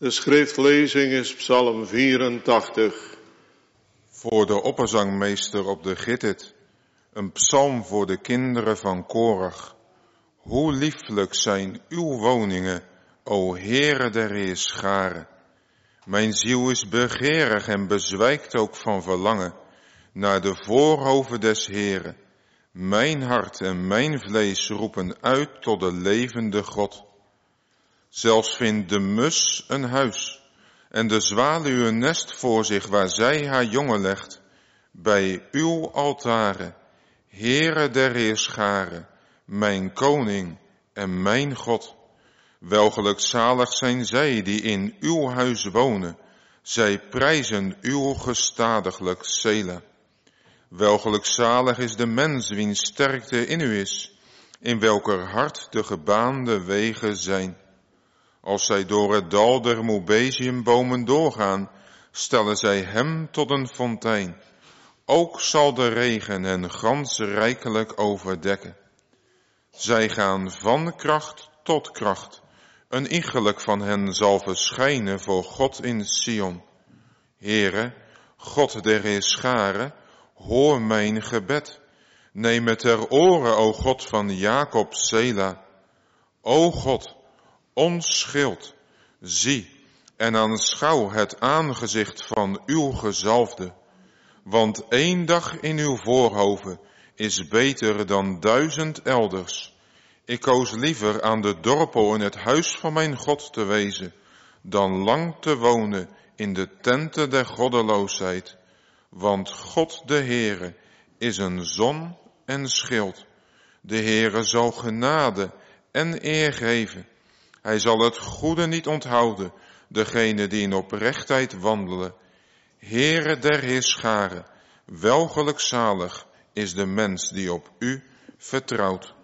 De schriftlezing is Psalm 84. Voor de opperzangmeester op de Gittit, een psalm voor de kinderen van Korach. Hoe lieflijk zijn uw woningen, o Heere der Heerscharen. Mijn ziel is begeerig en bezwijkt ook van verlangen naar de voorhoven des Heeren. Mijn hart en mijn vlees roepen uit tot de levende God. Zelfs vindt de mus een huis en de zwaluw een nest voor zich waar zij haar jongen legt, bij uw altaren, Heere der Heerscharen, mijn koning en mijn God. Welgelukzalig zijn zij die in uw huis wonen, zij prijzen uw gestadiglijk Sela. Welgelukzalig is de mens wiens sterkte in u is, in welker hart de gebaande wegen zijn. Als zij door het dal der Mobeziumbomen doorgaan, stellen zij hem tot een fontein. Ook zal de regen hen gans rijkelijk overdekken. Zij gaan van kracht tot kracht. Een iegelijk van hen zal verschijnen voor God in Sion. Heere, God der Heerscharen, hoor mijn gebed. Neem het ter oren, o God van Jacob Sela. O God, ons schild, zie en aanschouw het aangezicht van uw gezalfde. Want één dag in uw voorhoven is beter dan duizend elders. Ik koos liever aan de dorpel in het huis van mijn God te wezen, dan lang te wonen in de tenten der goddeloosheid. Want God de Heere is een zon en schild. De Heere zal genade en eer geven. Hij zal het goede niet onthouden, degene die in oprechtheid wandelen. Heere der Heerscharen, welgelukzalig is de mens die op u vertrouwt.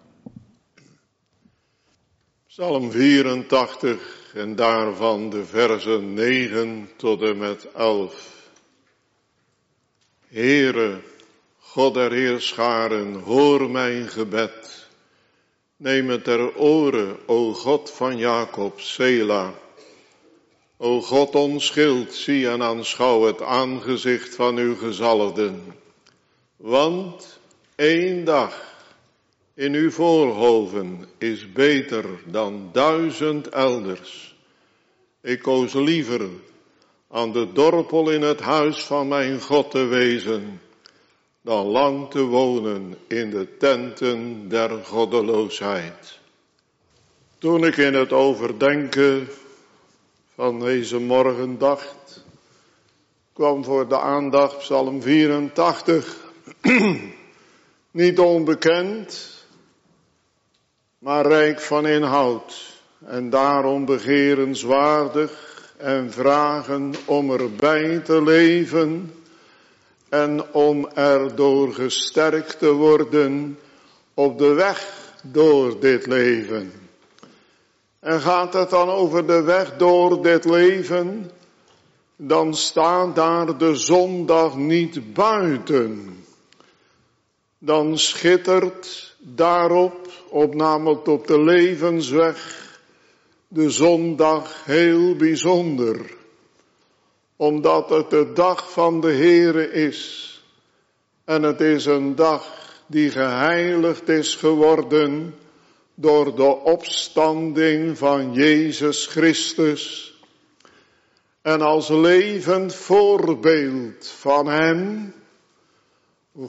Psalm 84 en daarvan de versen 9 tot en met 11. Heere, God der Heerscharen, hoor mijn gebed. Neem het ter oren, o God van Jacob, Sela. O God onschild, zie en aanschouw het aangezicht van uw gezalfden. Want één dag in uw voorhoven is beter dan duizend elders. Ik koos liever aan de dorpel in het huis van mijn God te wezen dan lang te wonen in de tenten der goddeloosheid. Toen ik in het overdenken van deze morgen dacht, kwam voor de aandacht Psalm 84, niet onbekend, maar rijk van inhoud en daarom begerenswaardig en vragen om erbij te leven en om erdoor gesterkt te worden op de weg door dit leven. En gaat het dan over de weg door dit leven, dan staat daar de zondag niet buiten. Dan schittert daarop, op namelijk op de levensweg, de zondag heel bijzonder omdat het de dag van de Heere is. En het is een dag die geheiligd is geworden door de opstanding van Jezus Christus. En als levend voorbeeld van Hem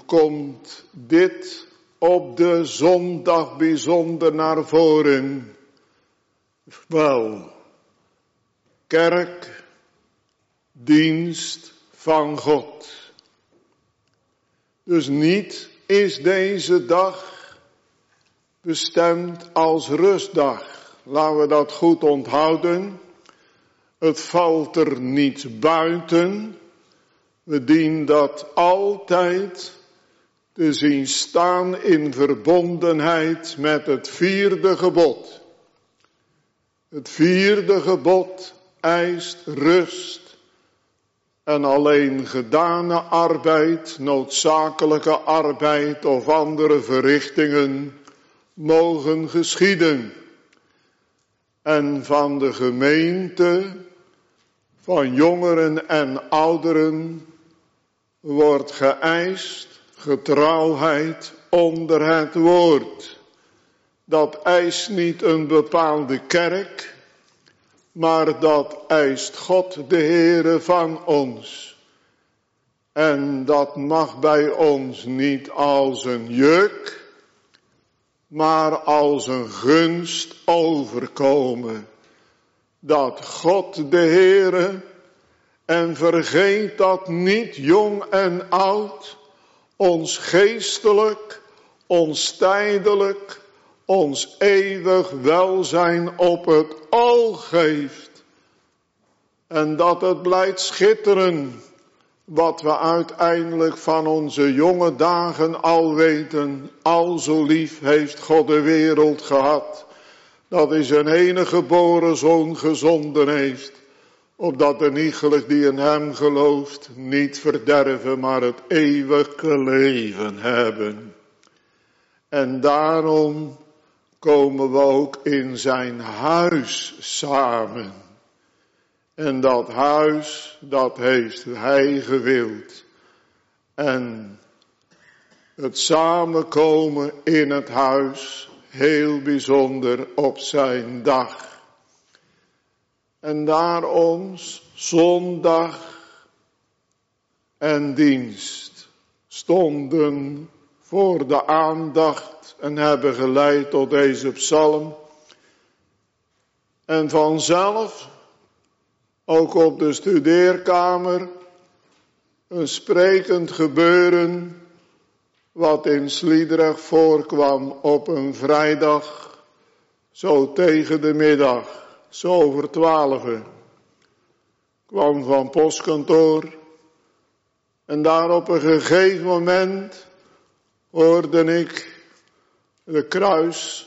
komt dit op de zondag bijzonder naar voren. Wel, kerk, dienst van God. Dus niet is deze dag bestemd als rustdag. Laten we dat goed onthouden. Het valt er niet buiten. We dienen dat altijd te zien staan in verbondenheid met het vierde gebod. Het vierde gebod eist rust en alleen gedane arbeid, noodzakelijke arbeid of andere verrichtingen mogen geschieden. En van de gemeente van jongeren en ouderen wordt geëist getrouwheid onder het woord. Dat eist niet een bepaalde kerk, maar dat eist God de Heere van ons. En dat mag bij ons niet als een juk, maar als een gunst overkomen. Dat God de Heere, en vergeet dat niet jong en oud, ons geestelijk, ons tijdelijk, ons eeuwig welzijn op het oog geeft. En dat het blijft schitteren wat we uiteindelijk van onze jonge dagen al weten. Al zo lief heeft God de wereld gehad. Dat hij zijn enige geboren zoon gezonden heeft. Opdat de niegelig die in hem gelooft niet verderven, maar het eeuwige leven hebben. En daarom komen we ook in zijn huis samen. En dat huis, dat heeft hij gewild. En het samenkomen in het huis, heel bijzonder op zijn dag. En daarom zondag en dienst stonden voor de aandacht en hebben geleid tot deze psalm. En vanzelf ook op de studeerkamer een sprekend gebeuren wat in Sliedrecht voorkwam op een vrijdag, zo tegen de middag, zo over twaalfen. Kwam van postkantoor en daar op een gegeven moment hoorde ik de kruis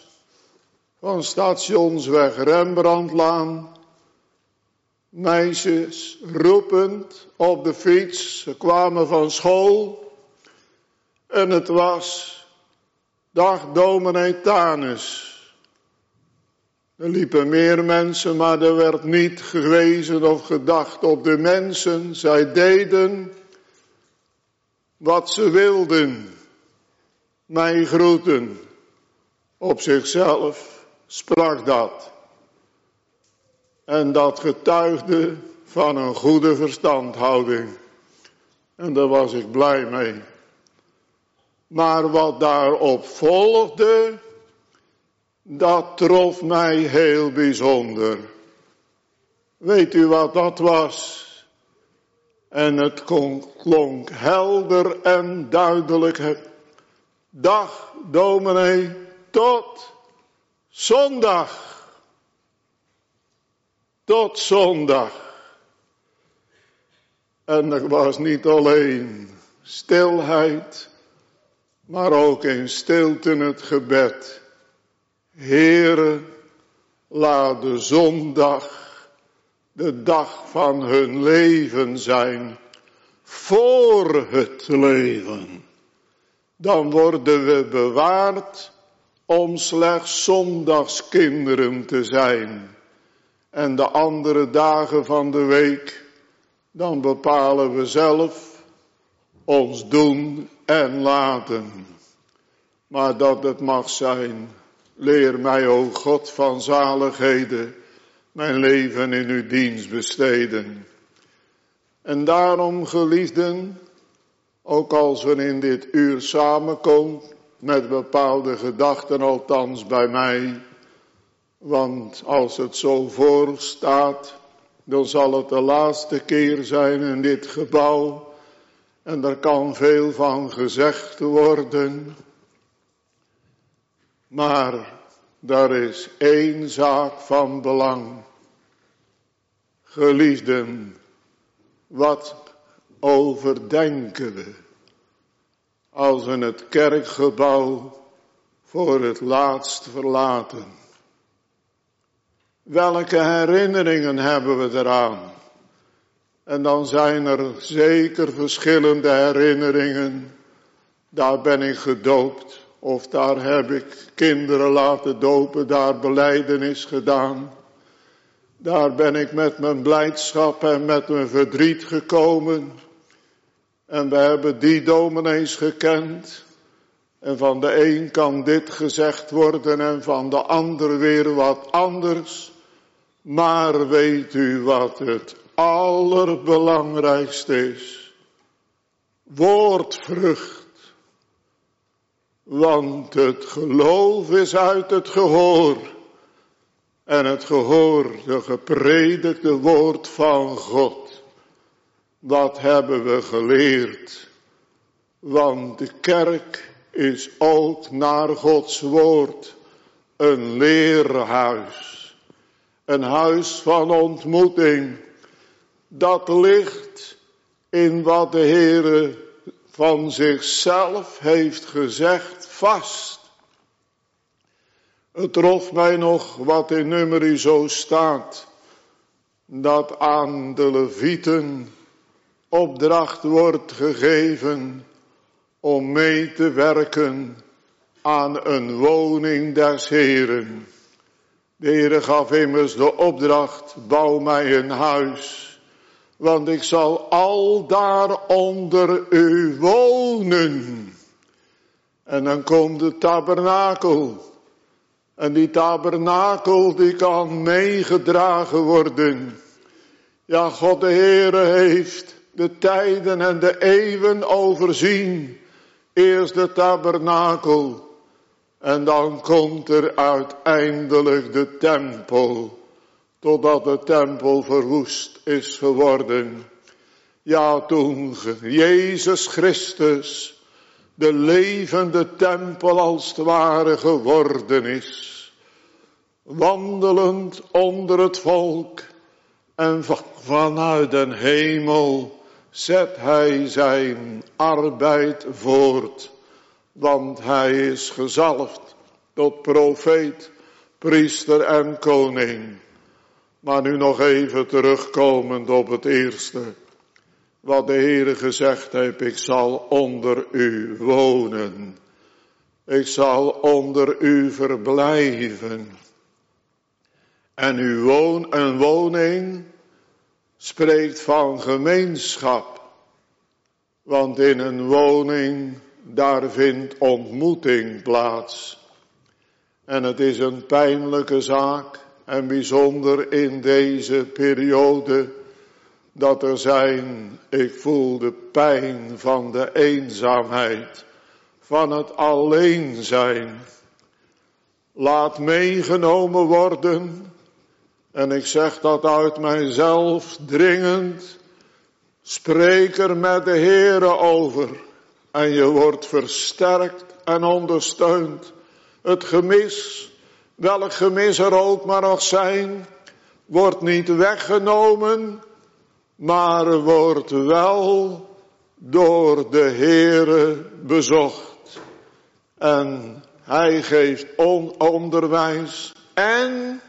van stationsweg Rembrandtlaan meisjes roepend op de fiets. Ze kwamen van school. En het was dag dominee. Er liepen meer mensen, maar er werd niet gewezen of gedacht op de mensen. Zij deden wat ze wilden. Mij groeten. Op zichzelf sprak dat. En dat getuigde van een goede verstandhouding. En daar was ik blij mee. Maar wat daarop volgde, dat trof mij heel bijzonder. Weet u wat dat was? En het klonk helder en duidelijk. Dag, dominee, tot zondag tot zondag. En er was niet alleen stilheid, maar ook in stilte het gebed. Heere, laat de zondag de dag van hun leven zijn voor het leven. Dan worden we bewaard om slechts zondagskinderen te zijn en de andere dagen van de week, dan bepalen we zelf ons doen en laten. Maar dat het mag zijn, leer mij, o God van zaligheden, mijn leven in uw dienst besteden. En daarom, geliefden, ook als we in dit uur samenkomen, met bepaalde gedachten, althans bij mij, want als het zo voor staat, dan zal het de laatste keer zijn in dit gebouw. En er kan veel van gezegd worden. Maar daar is één zaak van belang. Geliefden, wat overdenken we als we het kerkgebouw voor het laatst verlaten? Welke herinneringen hebben we eraan? En dan zijn er zeker verschillende herinneringen. Daar ben ik gedoopt. Of daar heb ik kinderen laten dopen, daar beleidenis gedaan. Daar ben ik met mijn blijdschap en met mijn verdriet gekomen. En we hebben die dominees gekend. En van de een kan dit gezegd worden en van de ander weer wat anders. Maar weet u wat het allerbelangrijkste is? Woordvrucht. Want het geloof is uit het gehoor. En het gehoor, de gepredikte woord van God. Wat hebben we geleerd? Want de kerk is ook naar Gods woord een leerhuis. Een huis van ontmoeting. Dat ligt in wat de Heere van zichzelf heeft gezegd vast. Het trof mij nog wat in nummer zo staat. Dat aan de levieten opdracht wordt gegeven om mee te werken aan een woning des Heren. De Heere gaf immers de opdracht, bouw mij een huis, want ik zal al daar onder u wonen. En dan komt de tabernakel. En die tabernakel die kan meegedragen worden. Ja, God de Heere heeft de tijden en de eeuwen overzien. Eerst de tabernakel. En dan komt er uiteindelijk de tempel. Totdat de tempel verwoest is geworden. Ja, toen Jezus Christus de levende tempel als het ware geworden is. Wandelend onder het volk en vanuit den hemel zet hij zijn arbeid voort. Want hij is gezalfd tot profeet, priester en koning. Maar nu nog even terugkomend op het eerste. Wat de Heere gezegd heeft, ik zal onder u wonen. Ik zal onder u verblijven. En uw woon, een woning spreekt van gemeenschap. Want in een woning, daar vindt ontmoeting plaats. En het is een pijnlijke zaak en bijzonder in deze periode dat er zijn, ik voel de pijn van de eenzaamheid, van het alleen zijn. Laat meegenomen worden en ik zeg dat uit mijzelf dringend. Spreek er met de Heere over. En je wordt versterkt en ondersteund. Het gemis, welk gemis er ook maar nog zijn, wordt niet weggenomen, maar wordt wel door de Heere bezocht. En hij geeft onderwijs en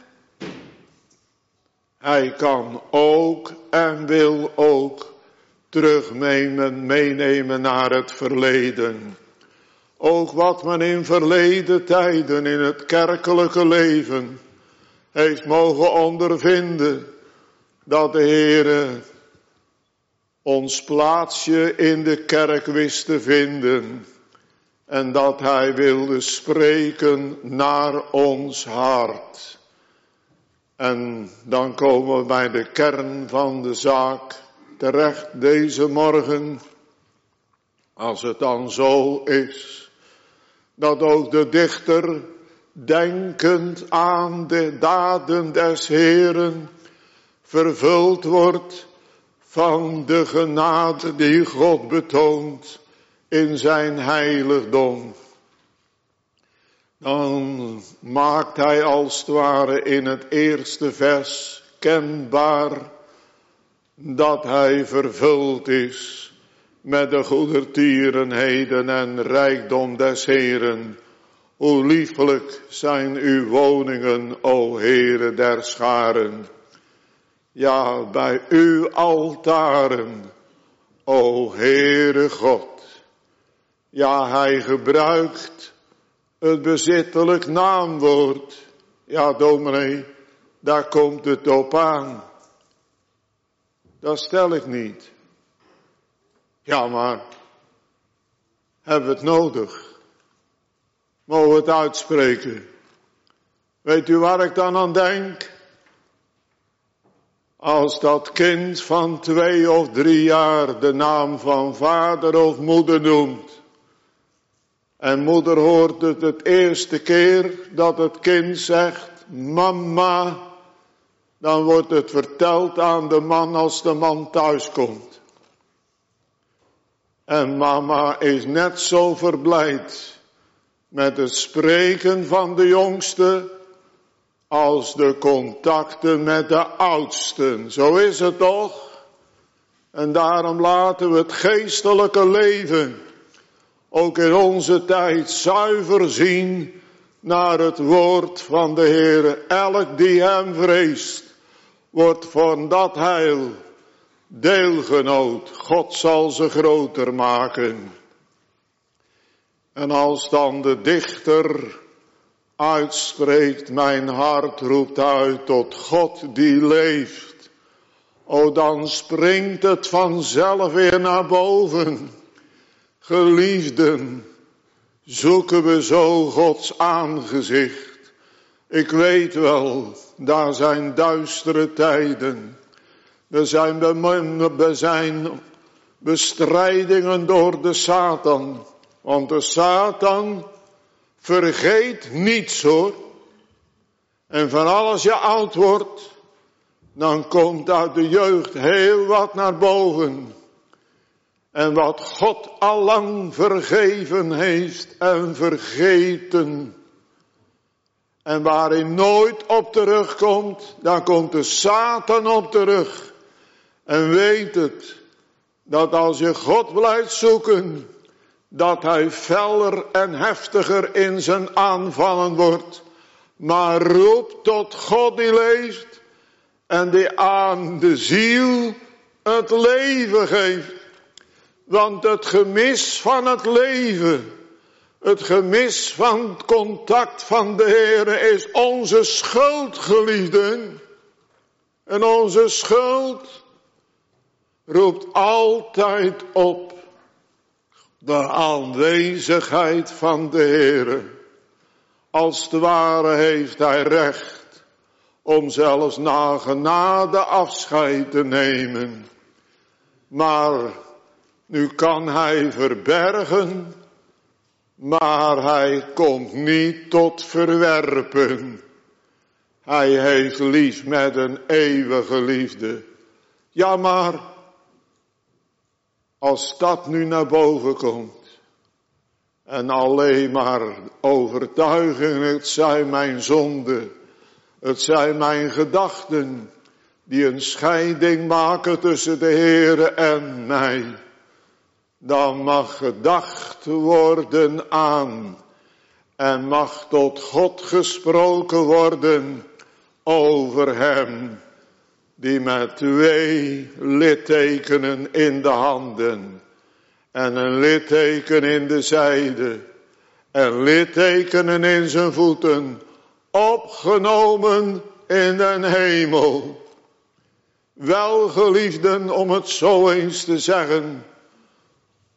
hij kan ook en wil ook terug meenemen naar het verleden. Ook wat men in verleden tijden in het kerkelijke leven heeft mogen ondervinden. Dat de Heere ons plaatsje in de kerk wist te vinden. En dat Hij wilde spreken naar ons hart. En dan komen we bij de kern van de zaak terecht deze morgen. Als het dan zo is dat ook de dichter denkend aan de daden des Heren vervuld wordt van de genade die God betoont in zijn heiligdom dan maakt hij als het ware in het eerste vers kenbaar dat hij vervuld is met de goedertierenheden en rijkdom des Heren. Hoe liefelijk zijn uw woningen, o Heere der scharen. Ja, bij uw altaren, o Heere God. Ja, hij gebruikt het bezittelijk naamwoord. Ja, dominee, daar komt het op aan. Dat stel ik niet. Ja, maar hebben we het nodig? Mogen we het uitspreken? Weet u waar ik dan aan denk? Als dat kind van twee of drie jaar de naam van vader of moeder noemt. En moeder hoort het het eerste keer dat het kind zegt, mama, dan wordt het verteld aan de man als de man thuiskomt. En mama is net zo verblijd met het spreken van de jongste als de contacten met de oudsten. Zo is het toch? En daarom laten we het geestelijke leven ook in onze tijd zuiver zien naar het woord van de Heer. Elk die hem vreest, wordt van dat heil deelgenoot. God zal ze groter maken. En als dan de dichter uitspreekt, mijn hart roept uit tot God die leeft. O dan springt het vanzelf weer naar boven. Geliefden, zoeken we zo Gods aangezicht. Ik weet wel, daar zijn duistere tijden. Er zijn, zijn bestrijdingen door de Satan. Want de Satan vergeet niets hoor. En van alles je oud wordt, dan komt uit de jeugd heel wat naar boven. En wat God allang vergeven heeft en vergeten. En waarin nooit op terugkomt, dan komt de Satan op terug. En weet het, dat als je God blijft zoeken, dat hij feller en heftiger in zijn aanvallen wordt. Maar roep tot God die leeft en die aan de ziel het leven geeft. Want het gemis van het leven, het gemis van het contact van de Heer is onze schuld, geliefden. En onze schuld roept altijd op de aanwezigheid van de Heer. Als het ware heeft hij recht om zelfs na genade afscheid te nemen. Maar nu kan hij verbergen, maar hij komt niet tot verwerpen. Hij heeft lief met een eeuwige liefde. Ja, maar als dat nu naar boven komt en alleen maar overtuiging, het zijn mijn zonden, het zijn mijn gedachten die een scheiding maken tussen de Heere en mij dan mag gedacht worden aan en mag tot God gesproken worden over hem die met twee littekenen in de handen en een litteken in de zijde en littekenen in zijn voeten opgenomen in den hemel. Welgeliefden om het zo eens te zeggen,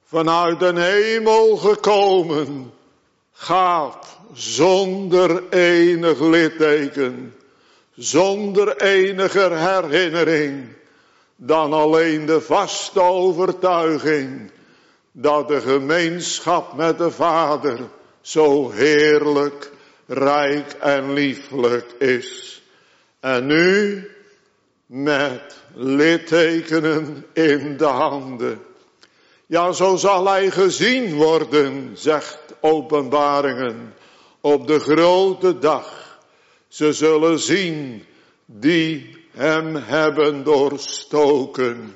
vanuit de hemel gekomen, gaat zonder enig litteken, zonder enige herinnering, dan alleen de vaste overtuiging dat de gemeenschap met de Vader zo heerlijk, rijk en lieflijk is. En nu met littekenen in de handen ja, zo zal hij gezien worden, zegt openbaringen, op de grote dag. Ze zullen zien die hem hebben doorstoken.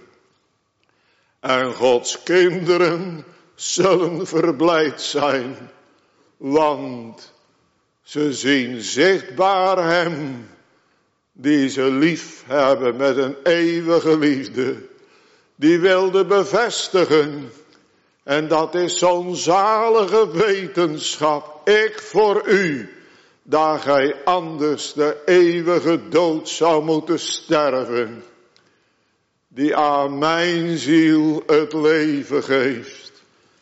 En Gods kinderen zullen verblijd zijn, want ze zien zichtbaar hem, die ze lief hebben met een eeuwige liefde die wilde bevestigen. En dat is zo'n zalige wetenschap. Ik voor u daar gij anders de eeuwige dood zou moeten sterven, die aan mijn ziel het leven geeft.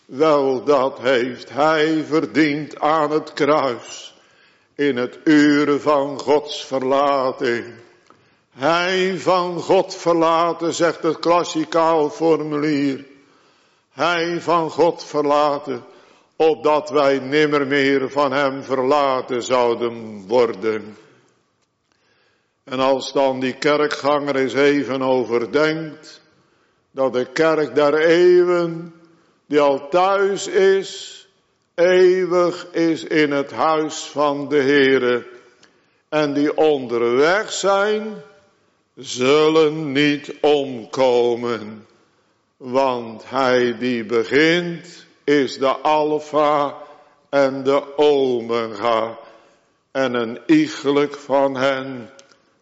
Wel, dat heeft hij verdiend aan het kruis, in het uren van Gods verlating. Hij van God verlaten, zegt het klassikaal formulier. Hij van God verlaten, opdat wij nimmer meer van hem verlaten zouden worden. En als dan die kerkganger eens even overdenkt, dat de kerk der eeuwen, die al thuis is, eeuwig is in het huis van de Heere, en die onderweg zijn, zullen niet omkomen, want hij die begint is de alfa en de omega en een iegelijk van hen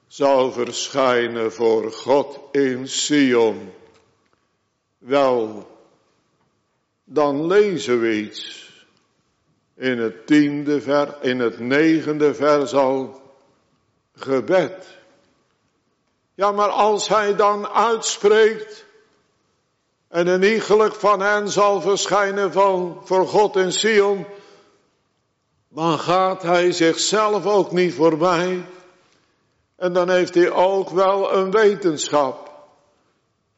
zal verschijnen voor God in Sion. Wel, dan lezen we iets in het tiende vers, in het negende vers al gebed. Ja, maar als hij dan uitspreekt en een iegelijk van hen zal verschijnen van, voor God in Sion, dan gaat hij zichzelf ook niet voorbij. En dan heeft hij ook wel een wetenschap.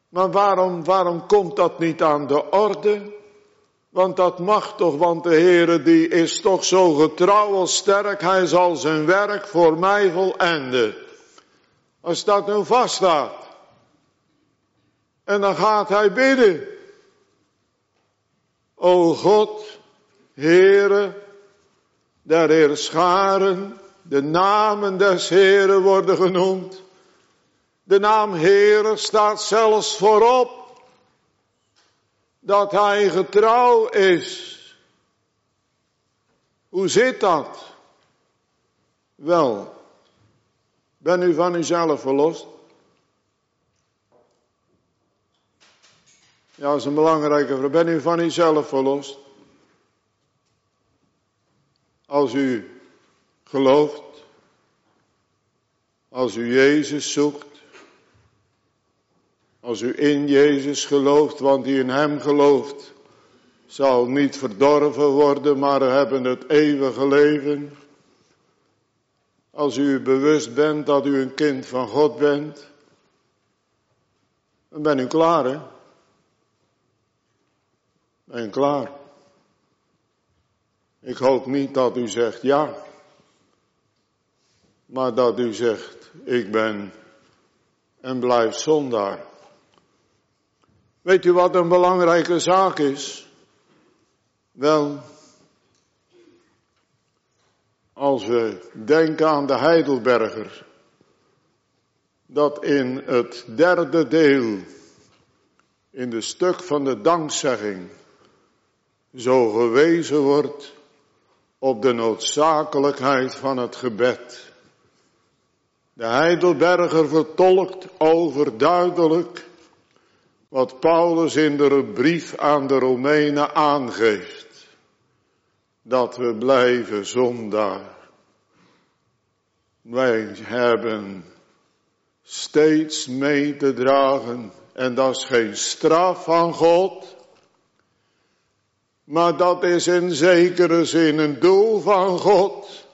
Maar waarom, waarom komt dat niet aan de orde? Want dat mag toch, want de Heere die is toch zo getrouw als sterk, hij zal zijn werk voor mij volenden. Als dat nu vaststaat. En dan gaat hij bidden. O God, Heere, der Heer scharen, de namen des Heeren worden genoemd. De naam Heere staat zelfs voorop dat hij getrouw is. Hoe zit dat? Wel, ben u van uzelf verlost? Ja, dat is een belangrijke vraag. Ben u van uzelf verlost? Als u gelooft, als u Jezus zoekt, als u in Jezus gelooft, want die in Hem gelooft, zal niet verdorven worden, maar hebben het eeuwige leven. Als u bewust bent dat u een kind van God bent, dan ben u klaar, hè? Ben klaar? Ik hoop niet dat u zegt ja, maar dat u zegt, ik ben en blijf zondaar. Weet u wat een belangrijke zaak is? Wel, als we denken aan de Heidelberger, dat in het derde deel, in de stuk van de dankzegging, zo gewezen wordt op de noodzakelijkheid van het gebed. De Heidelberger vertolkt overduidelijk wat Paulus in de brief aan de Romeinen aangeeft. Dat we blijven zondaar. Wij hebben steeds mee te dragen. En dat is geen straf van God. Maar dat is in zekere zin een doel van God.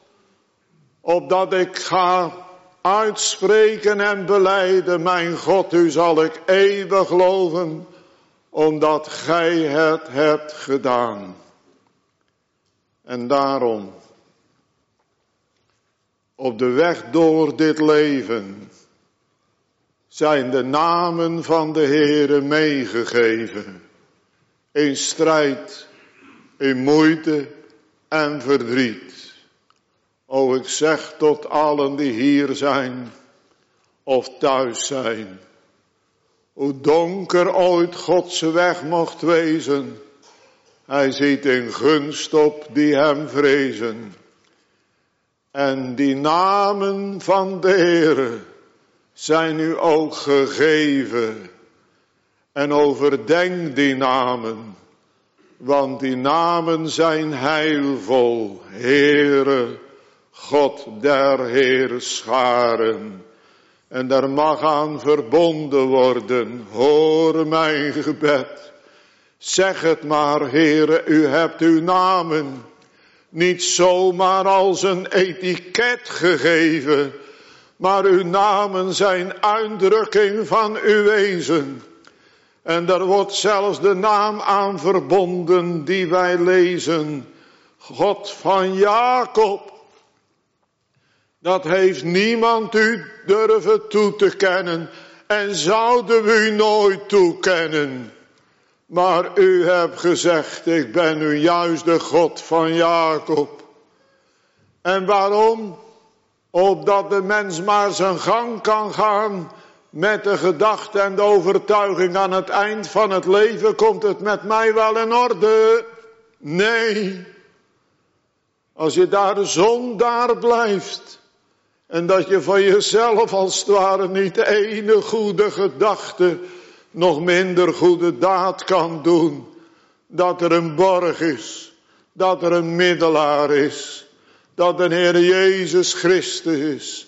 Opdat ik ga uitspreken en beleiden, mijn God, u zal ik eeuwig geloven, omdat gij het hebt gedaan. En daarom, op de weg door dit leven, zijn de namen van de Heere meegegeven. In strijd, in moeite en verdriet. O, ik zeg tot allen die hier zijn of thuis zijn. Hoe donker ooit Gods weg mocht wezen, hij ziet in gunst op die hem vrezen. En die namen van de Heere zijn u ook gegeven. En overdenk die namen, want die namen zijn heilvol, Heere God der Heerscharen. En daar mag aan verbonden worden, hoor mijn gebed. Zeg het maar, Heere, u hebt uw namen niet zomaar als een etiket gegeven, maar uw namen zijn uitdrukking van uw wezen. En daar wordt zelfs de naam aan verbonden die wij lezen. God van Jacob. Dat heeft niemand u durven toe te kennen en zouden we u nooit toekennen. Maar u hebt gezegd, ik ben nu juist de God van Jacob. En waarom? Opdat de mens maar zijn gang kan gaan met de gedachte en de overtuiging aan het eind van het leven komt het met mij wel in orde. Nee. Als je daar zondaar blijft en dat je van jezelf als het ware niet de ene goede gedachte nog minder goede daad kan doen. Dat er een borg is. Dat er een middelaar is. Dat de Heer Jezus Christus is.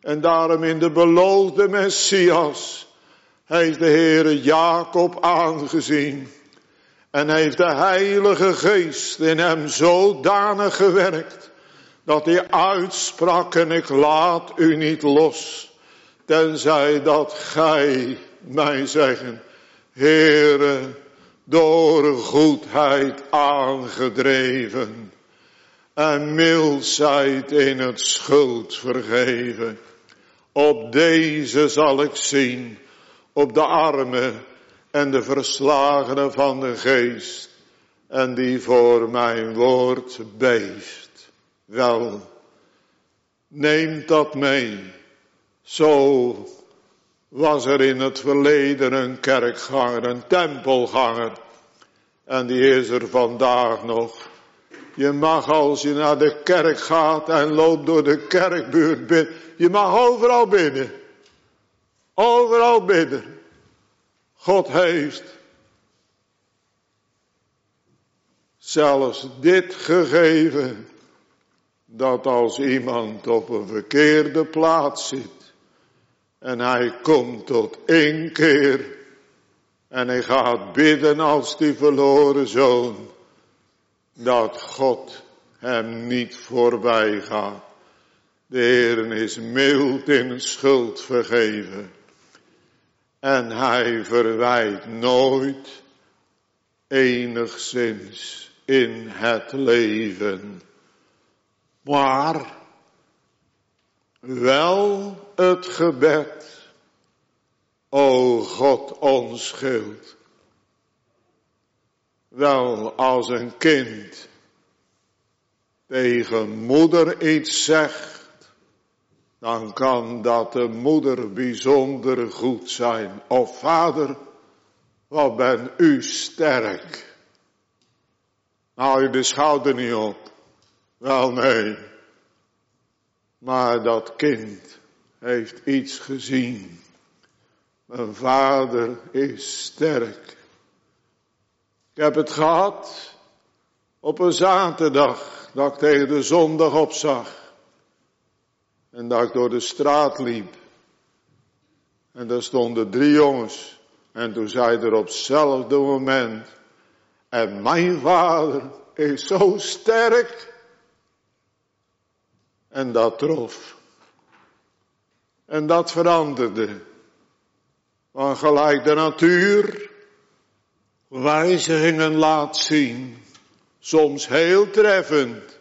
En daarom in de beloofde Messias heeft de Heer Jacob aangezien. En heeft de Heilige Geest in hem zodanig gewerkt. Dat hij uitsprak en ik laat u niet los. Tenzij dat gij mij zeggen, Heere, door goedheid aangedreven en mildheid in het schuld vergeven. Op deze zal ik zien, op de armen en de verslagenen van de geest en die voor mijn woord beeft. Wel, neemt dat mee, zo was er in het verleden een kerkganger, een tempelganger. En die is er vandaag nog. Je mag als je naar de kerk gaat en loopt door de kerkbuurt binnen. Je mag overal binnen. Overal binnen. God heeft zelfs dit gegeven. Dat als iemand op een verkeerde plaats zit en hij komt tot één keer. En hij gaat bidden als die verloren zoon. Dat God hem niet voorbij gaat. De Heer is mild in schuld vergeven. En hij verwijt nooit enigszins in het leven. Maar wel het gebed. O God, ons schild. Wel als een kind tegen moeder iets zegt, dan kan dat de moeder bijzonder goed zijn. Of vader, wat ben u sterk. Nou je de schouder niet op. Wel nee. Maar dat kind heeft iets gezien. Mijn vader is sterk. Ik heb het gehad op een zaterdag dat ik tegen de zondag opzag. En dat ik door de straat liep. En daar stonden drie jongens. En toen zei er op hetzelfde moment. En mijn vader is zo sterk. En dat trof. En dat veranderde. Want gelijk de natuur wijzigingen laat zien. Soms heel treffend.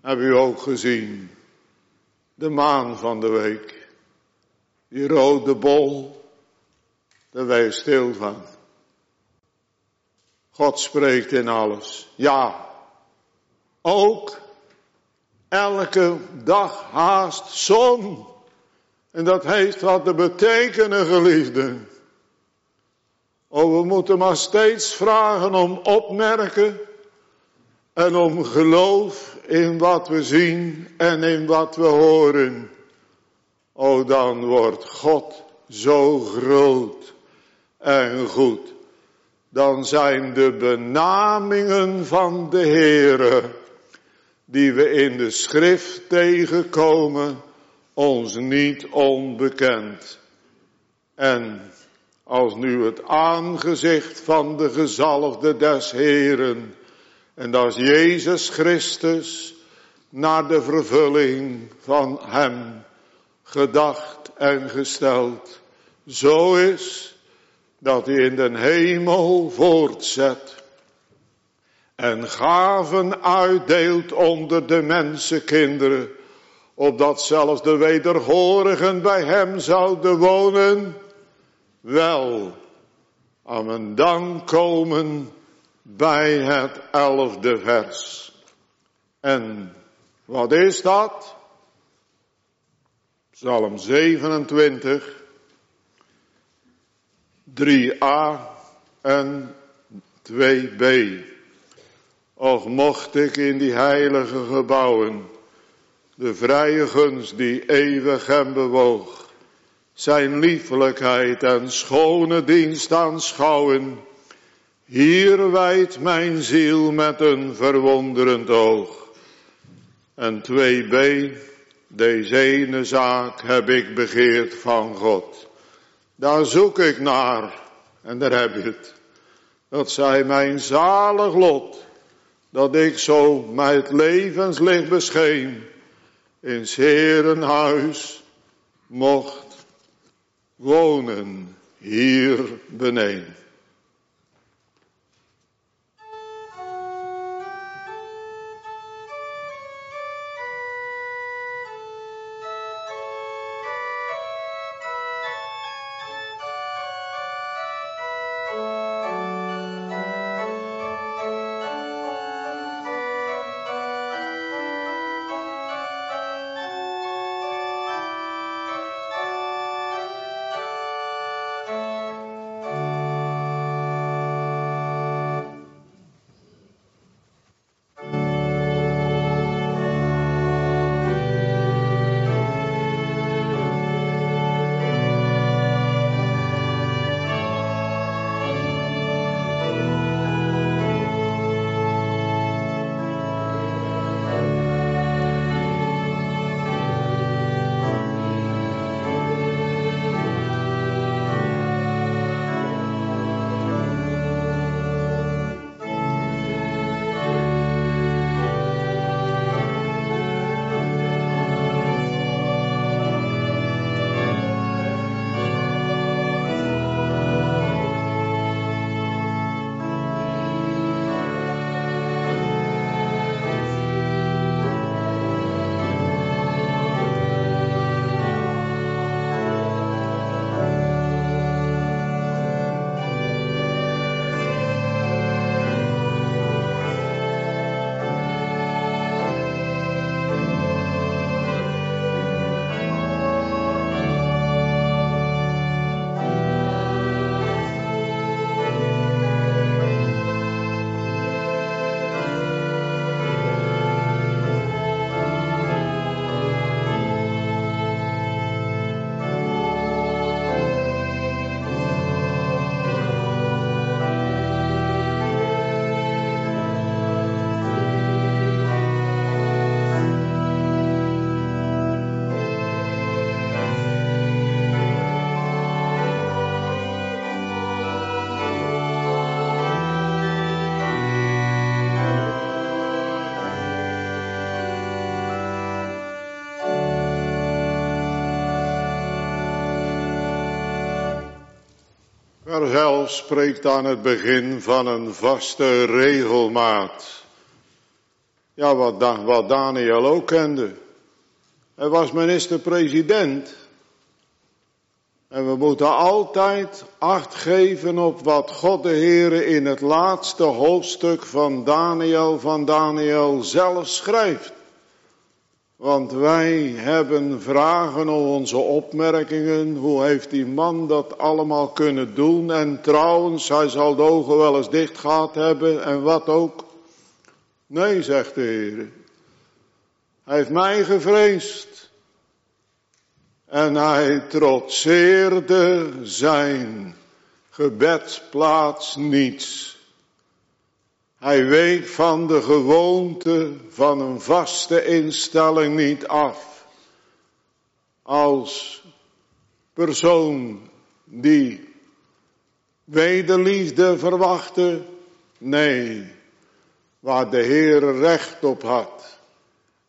Heb u ook gezien. De maan van de week. Die rode bol. Daar wij stil van. God spreekt in alles. Ja. Ook elke dag haast zon. En dat heeft wat te betekenen, geliefden. Oh, we moeten maar steeds vragen om opmerken en om geloof in wat we zien en in wat we horen. Oh, dan wordt God zo groot en goed. Dan zijn de benamingen van de Heere die we in de schrift tegenkomen, ons niet onbekend. En als nu het aangezicht van de gezalfde des Heren, en is Jezus Christus, naar de vervulling van Hem gedacht en gesteld, zo is dat hij in den hemel voortzet en gaven uitdeelt onder de mensenkinderen, opdat zelfs de wederhorigen bij hem zouden wonen, wel aan een dank komen bij het elfde vers. En wat is dat? Psalm 27, 3a en 2b. Och mocht ik in die heilige gebouwen de vrije gunst die eeuwig hem bewoog, zijn liefelijkheid en schone dienst aanschouwen. Hier wijdt mijn ziel met een verwonderend oog. En 2b, deze ene zaak heb ik begeerd van God. Daar zoek ik naar. En daar heb je het. Dat zij mijn zalig lot. Dat ik zo met levenslicht bescheen. In Herenhuis mocht wonen hier beneden. Zelf spreekt aan het begin van een vaste regelmaat. Ja, wat, wat Daniel ook kende. Hij was minister-president. En we moeten altijd acht geven op wat God de Heere in het laatste hoofdstuk van Daniel van Daniel zelf schrijft. Want wij hebben vragen over onze opmerkingen. Hoe heeft die man dat allemaal kunnen doen? En trouwens, hij zal de ogen wel eens dicht gehad hebben en wat ook. Nee, zegt de Heer. Hij heeft mij gevreesd. En hij trotseerde zijn gebedsplaats niets. Hij week van de gewoonte van een vaste instelling niet af. Als persoon die wederliefde verwachtte. Nee, waar de Heer recht op had.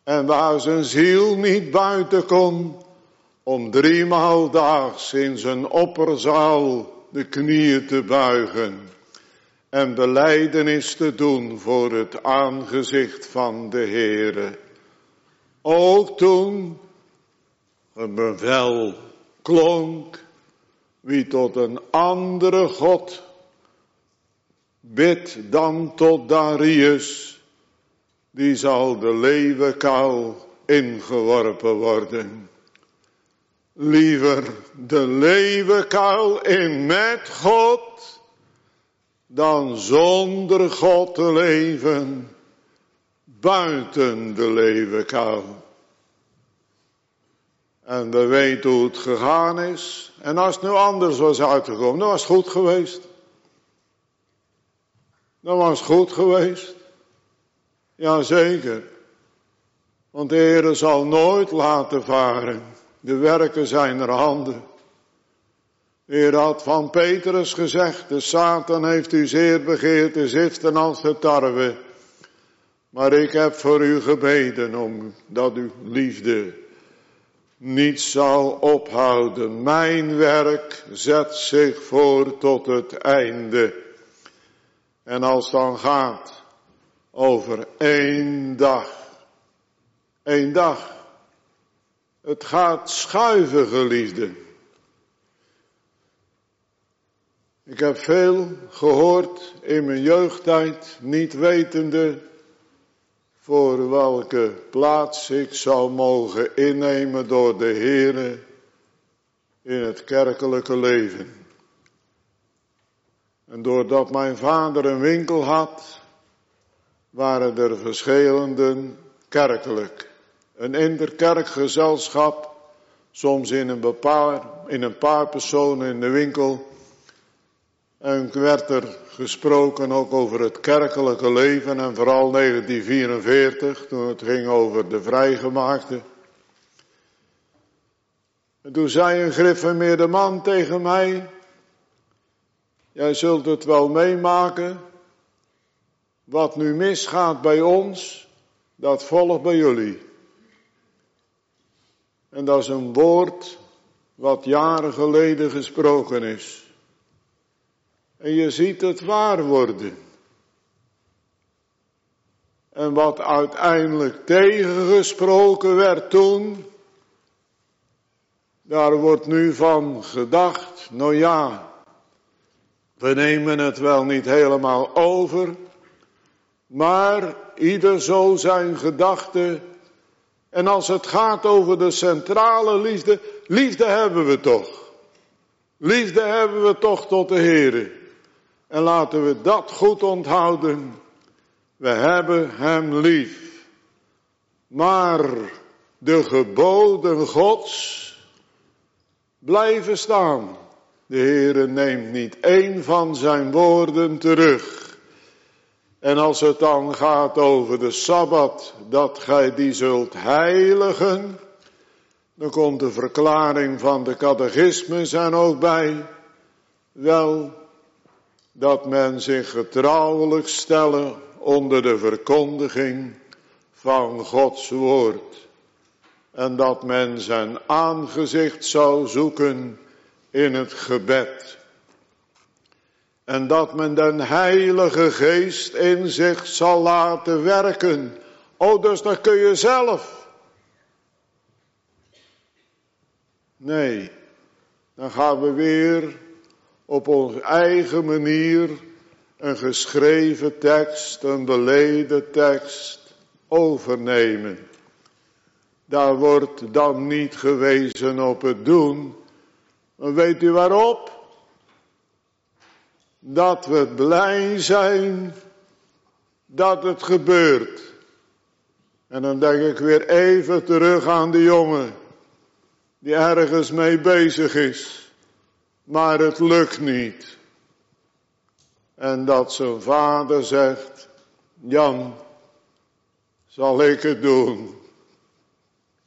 En waar zijn ziel niet buiten kon. Om driemaal daags in zijn opperzaal de knieën te buigen. En beleidenis te doen voor het aangezicht van de Heere. Ook toen een bevel klonk wie tot een andere God bidt dan tot Darius, die zal de leeuwenkuil ingeworpen worden. Liever de leeuwenkuil in met God, dan zonder God te leven buiten de leeuwenkuil. En we weten hoe het gegaan is. En als het nu anders was uitgekomen, dan was het goed geweest. Dan was het goed geweest. Jazeker. Want de Heer zal nooit laten varen. De werken zijn er handen. Heer had van Petrus gezegd, de Satan heeft u zeer begeerd, de ziften als de tarwe. Maar ik heb voor u gebeden om dat uw liefde niet zal ophouden. Mijn werk zet zich voor tot het einde. En als dan gaat over één dag, één dag, het gaat schuiven, geliefden. Ik heb veel gehoord in mijn jeugdtijd, niet wetende voor welke plaats ik zou mogen innemen door de Heere in het kerkelijke leven. En doordat mijn vader een winkel had, waren er verschillende kerkelijk. Een interkerkgezelschap, soms in een, in een paar personen in de winkel, en werd er gesproken ook over het kerkelijke leven en vooral 1944 toen het ging over de vrijgemaakte. En toen zei een griffemeerde man tegen mij, jij zult het wel meemaken, wat nu misgaat bij ons, dat volgt bij jullie. En dat is een woord wat jaren geleden gesproken is. En je ziet het waar worden. En wat uiteindelijk tegengesproken werd toen, daar wordt nu van gedacht, nou ja, we nemen het wel niet helemaal over, maar ieder zo zijn gedachten. En als het gaat over de centrale liefde, liefde hebben we toch. Liefde hebben we toch tot de Heer. En laten we dat goed onthouden. We hebben Hem lief. Maar de geboden Gods blijven staan. De Heere neemt niet één van zijn woorden terug. En als het dan gaat over de Sabbat, dat gij die zult heiligen, dan komt de verklaring van de catechismus er ook bij. Wel, dat men zich getrouwelijk stellen onder de verkondiging van Gods woord. En dat men zijn aangezicht zou zoeken in het gebed. En dat men den Heilige Geest in zich zal laten werken. Oh, dus dat kun je zelf. Nee, dan gaan we weer op onze eigen manier een geschreven tekst, een beleden tekst overnemen. Daar wordt dan niet gewezen op het doen. Maar weet u waarop? Dat we blij zijn dat het gebeurt. En dan denk ik weer even terug aan de jongen die ergens mee bezig is maar het lukt niet. En dat zijn vader zegt, Jan, zal ik het doen?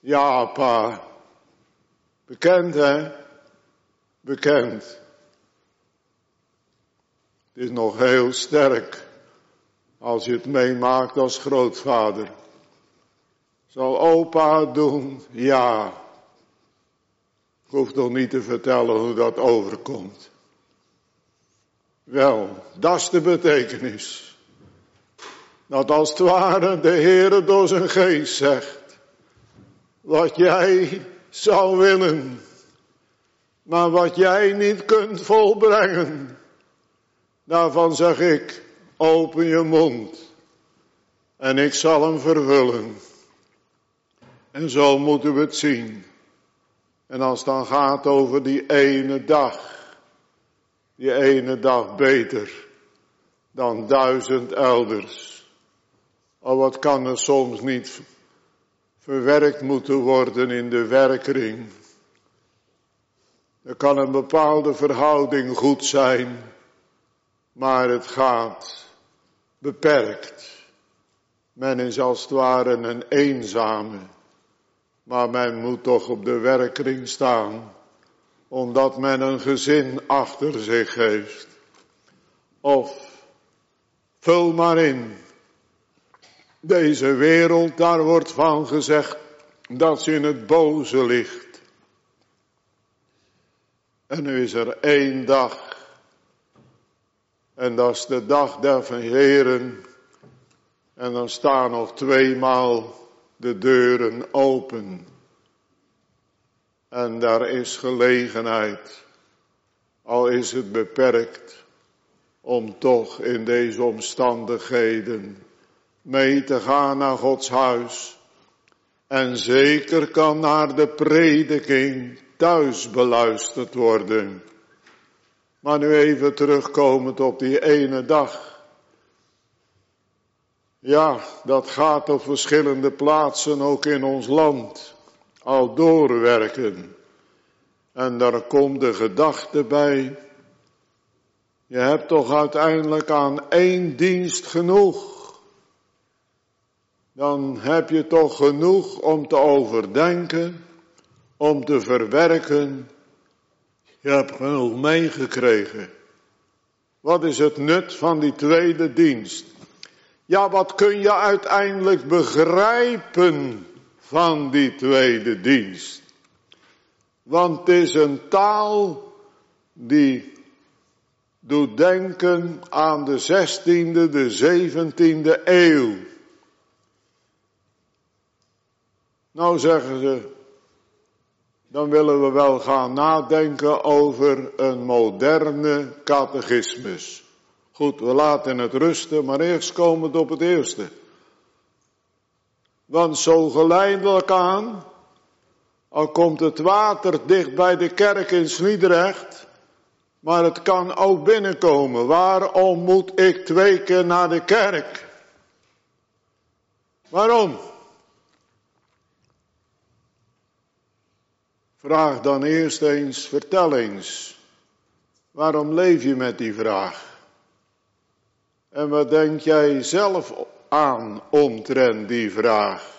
Ja, pa. Bekend, hè? Bekend. Het is nog heel sterk als je het meemaakt als grootvader. Zal opa doen? Ja. Ik hoef toch niet te vertellen hoe dat overkomt. Wel, dat is de betekenis. Dat als het ware de Heere door zijn geest zegt. Wat jij zou willen. Maar wat jij niet kunt volbrengen. Daarvan zeg ik, open je mond. En ik zal hem vervullen. En zo moeten we het zien. En als het dan gaat over die ene dag. Die ene dag beter dan duizend elders. Oh, wat kan er soms niet verwerkt moeten worden in de werkring. Er kan een bepaalde verhouding goed zijn, maar het gaat beperkt. Men is als het ware een eenzame, maar men moet toch op de werkring staan, omdat men een gezin achter zich heeft. Of vul maar in, deze wereld, daar wordt van gezegd dat ze in het boze ligt. En nu is er één dag. En dat is de dag der Heren. En dan staan nog tweemaal de deuren open. En daar is gelegenheid, al is het beperkt, om toch in deze omstandigheden mee te gaan naar Gods huis. En zeker kan naar de prediking thuis beluisterd worden. Maar nu even terugkomend op die ene dag. Ja, dat gaat op verschillende plaatsen ook in ons land al doorwerken. En daar komt de gedachte bij. Je hebt toch uiteindelijk aan één dienst genoeg dan heb je toch genoeg om te overdenken, om te verwerken. Je hebt genoeg meegekregen. Wat is het nut van die tweede dienst? Ja, wat kun je uiteindelijk begrijpen van die tweede dienst? Want het is een taal die doet denken aan de 16e, de 17e eeuw. Nou zeggen ze, dan willen we wel gaan nadenken over een moderne catechismus. Goed, we laten het rusten, maar eerst komen we op het eerste. Want zo geleidelijk aan, al komt het water dicht bij de kerk in Sliedrecht, maar het kan ook binnenkomen. Waarom moet ik twee keer naar de kerk? Waarom? Vraag dan eerst eens, vertel eens, waarom leef je met die vraag? En wat denk jij zelf aan omtrent die vraag?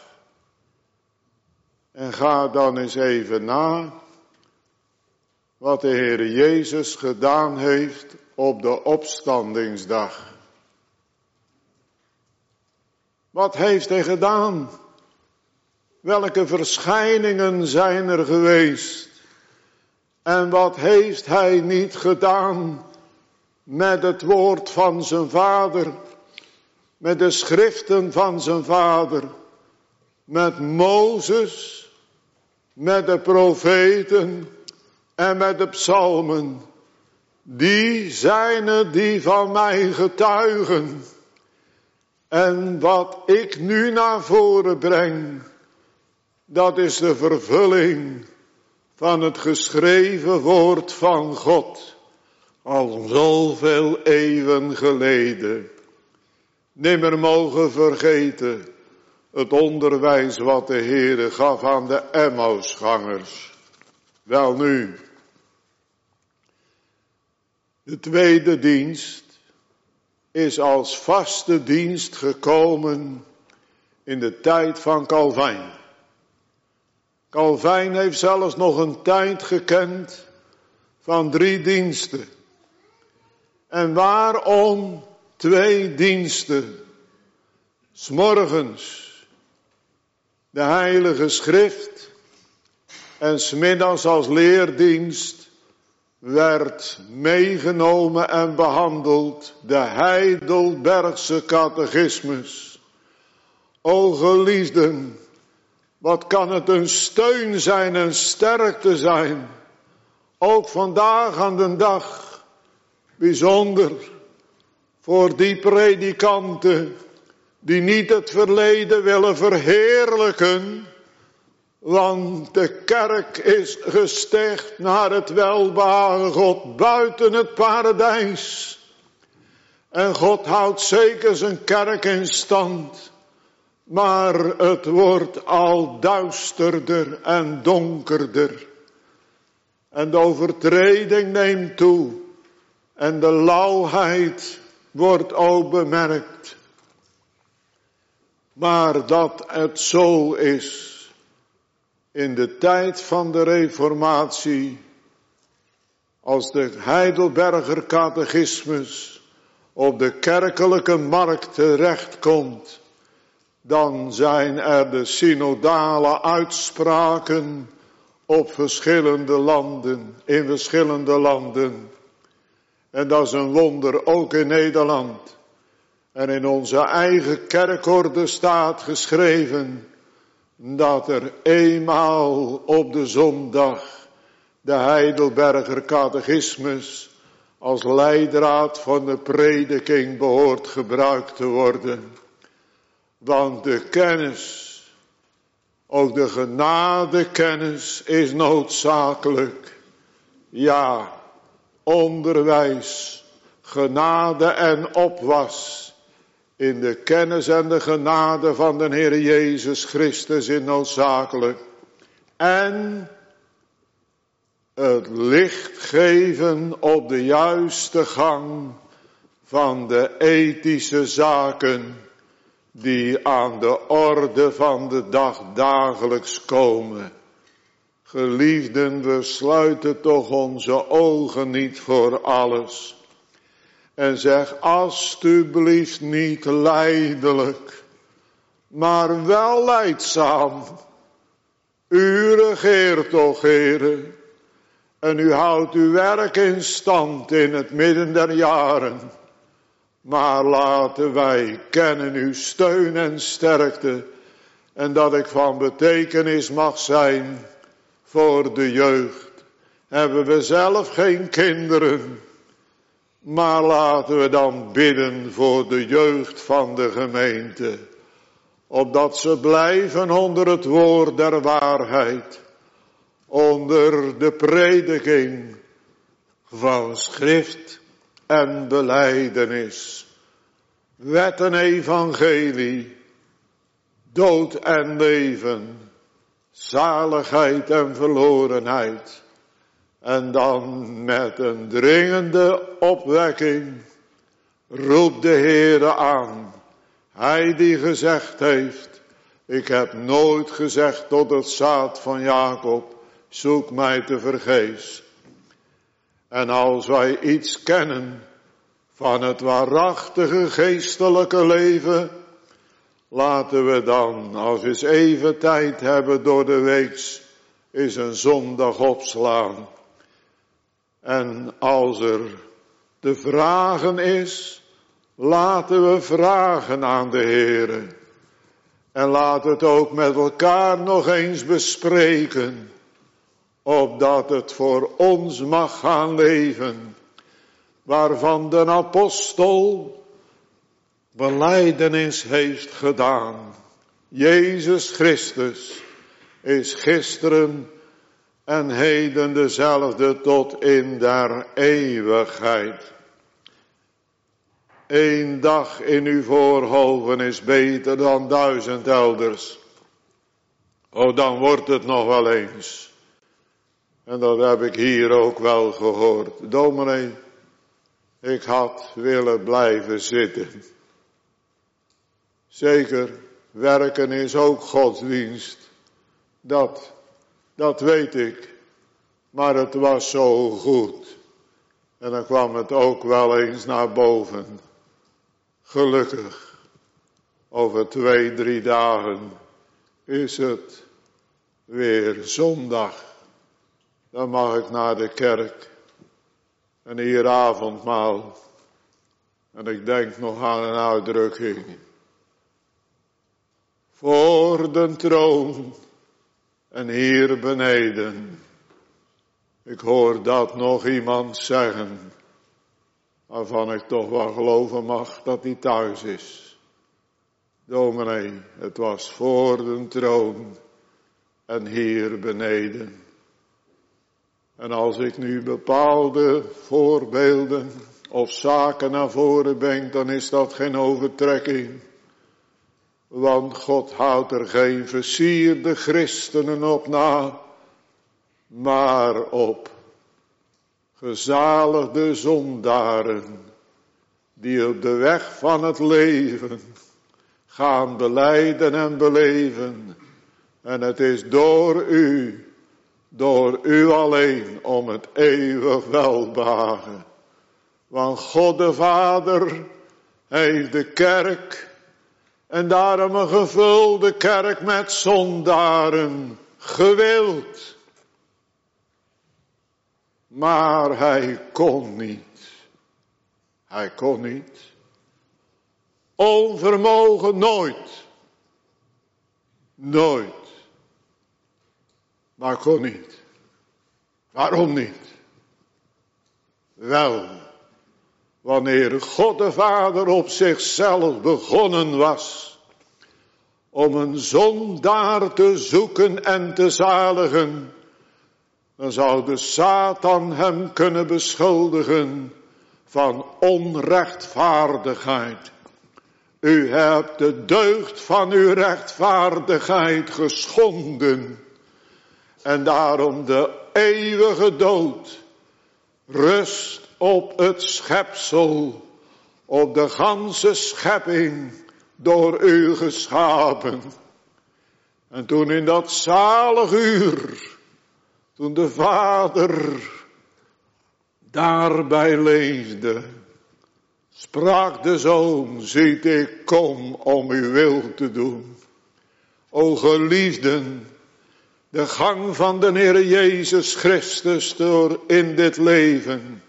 En ga dan eens even na wat de Heer Jezus gedaan heeft op de opstandingsdag. Wat heeft hij gedaan? Welke verschijningen zijn er geweest? En wat heeft hij niet gedaan met het woord van zijn vader, met de schriften van zijn vader, met Mozes, met de profeten en met de psalmen. Die zijn het die van mij getuigen. En wat ik nu naar voren breng, dat is de vervulling van het geschreven woord van God. Al zoveel eeuwen geleden. Nimmer mogen vergeten het onderwijs wat de Heere gaf aan de Emmausgangers. Wel nu, de tweede dienst, is als vaste dienst gekomen in de tijd van Calvijn. Calvijn heeft zelfs nog een tijd gekend van drie diensten. En waarom twee diensten? S'morgens de Heilige Schrift en smiddags als leerdienst werd meegenomen en behandeld de Heidelbergse catechismus. O geliefden, wat kan het een steun zijn en sterkte zijn, ook vandaag aan de dag, bijzonder voor die predikanten die niet het verleden willen verheerlijken, want de kerk is gesticht naar het welbehagen God buiten het paradijs. En God houdt zeker zijn kerk in stand. Maar het wordt al duisterder en donkerder. En de overtreding neemt toe. En de lauwheid wordt ook bemerkt. Maar dat het zo is in de tijd van de reformatie, als de Heidelberger catechismus op de kerkelijke markt terechtkomt, dan zijn er de synodale uitspraken op verschillende landen, in verschillende landen. En dat is een wonder ook in Nederland. En in onze eigen kerkorde staat geschreven dat er eenmaal op de zondag de Heidelberger catechismus als leidraad van de prediking behoort gebruikt te worden. Want de kennis, ook de genadekennis is noodzakelijk. Ja, onderwijs, genade en opwas in de kennis en de genade van de Heer Jezus Christus in noodzakelijk. En het licht geven op de juiste gang van de ethische zaken die aan de orde van de dag dagelijks komen. Geliefden, we sluiten toch onze ogen niet voor alles. En zeg alstublieft niet lijdelijk, maar wel leidzaam. U regeert toch, heren, en u houdt uw werk in stand in het midden der jaren. Maar laten wij kennen uw steun en sterkte en dat ik van betekenis mag zijn voor de jeugd. Hebben we zelf geen kinderen, maar laten we dan bidden voor de jeugd van de gemeente. Opdat ze blijven onder het woord der waarheid. Onder de prediking van schrift en beleidenis. Wet en evangelie. Dood en leven. Zaligheid en verlorenheid. En dan met een dringende opwekking roept de Heere aan. Hij die gezegd heeft, ik heb nooit gezegd tot het zaad van Jacob, zoek mij te vergeefs. En als wij iets kennen van het waarachtige geestelijke leven, laten we dan, als we eens even tijd hebben door de week, is een zondag opslaan en als er de vragen is, laten we vragen aan de Heere. En laat het ook met elkaar nog eens bespreken, opdat het voor ons mag gaan leven, waarvan de apostel beleidenis heeft gedaan. Jezus Christus is gisteren en heden dezelfde tot in der eeuwigheid. Eén dag in uw voorhoven is beter dan duizend elders. Oh, dan wordt het nog wel eens. En dat heb ik hier ook wel gehoord. Dominee, Ik had willen blijven zitten. Zeker, werken is ook godsdienst. Dat, dat weet ik. Maar het was zo goed. En dan kwam het ook wel eens naar boven. Gelukkig. Over twee, drie dagen is het weer zondag. Dan mag ik naar de kerk. En hier avondmaal. En ik denk nog aan een uitdrukking. Voor de troon en hier beneden. Ik hoor dat nog iemand zeggen. Waarvan ik toch wel geloven mag dat hij thuis is. Dominee, het was voor de troon en hier beneden. En als ik nu bepaalde voorbeelden of zaken naar voren breng, dan is dat geen overtrekking. Want God houdt er geen versierde christenen op na, maar op gezaligde zondaren, die op de weg van het leven gaan beleiden en beleven. En het is door u door u alleen om het eeuwig welbehagen. Want God de Vader heeft de kerk en daarom een gevulde kerk met zondaren gewild. Maar hij kon niet. Hij kon niet. Onvermogen nooit. Nooit. Maar kon niet. Waarom niet? Wel, wanneer God de Vader op zichzelf begonnen was om een zondaar te zoeken en te zaligen, dan zou de Satan hem kunnen beschuldigen van onrechtvaardigheid. U hebt de deugd van uw rechtvaardigheid geschonden. En daarom de eeuwige dood rust op het schepsel, op de ganse schepping door u geschapen. En toen in dat zalig uur, toen de Vader daarbij leefde, sprak de Zoon, ziet ik kom om uw wil te doen. O geliefden, de gang van de Heer Jezus Christus door in dit leven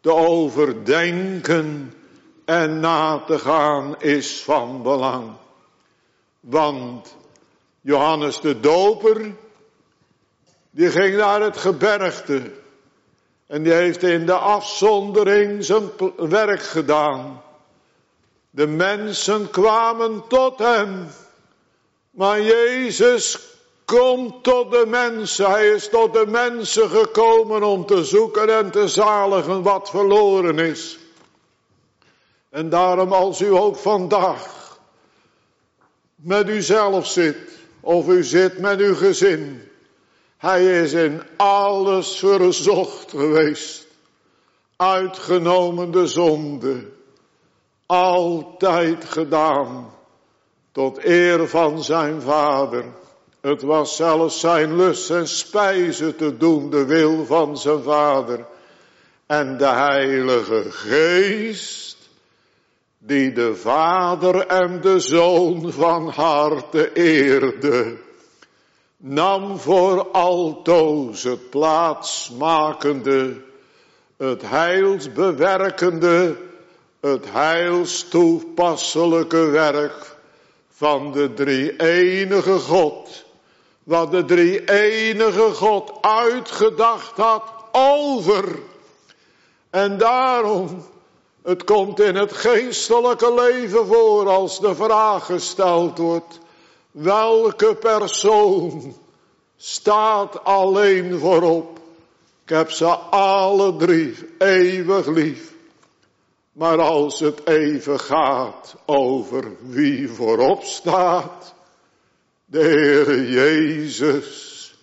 te overdenken en na te gaan is van belang. Want Johannes de Doper, die ging naar het gebergte en die heeft in de afzondering zijn werk gedaan. De mensen kwamen tot hem, maar Jezus Kom tot de mensen. Hij is tot de mensen gekomen om te zoeken en te zaligen wat verloren is. En daarom als u ook vandaag met uzelf zit, of u zit met uw gezin, hij is in alles verzocht geweest, uitgenomen de zonde, altijd gedaan, tot eer van zijn vader. Het was zelfs zijn lust en spijze te doen de wil van zijn vader. En de heilige geest, die de vader en de zoon van harte eerde, nam voor altoos het plaatsmakende, het heilsbewerkende, het heilstoepasselijke werk van de drie enige God wat de drie enige God uitgedacht had over. En daarom, het komt in het geestelijke leven voor als de vraag gesteld wordt, welke persoon staat alleen voorop? Ik heb ze alle drie eeuwig lief. Maar als het even gaat over wie voorop staat, de Heer Jezus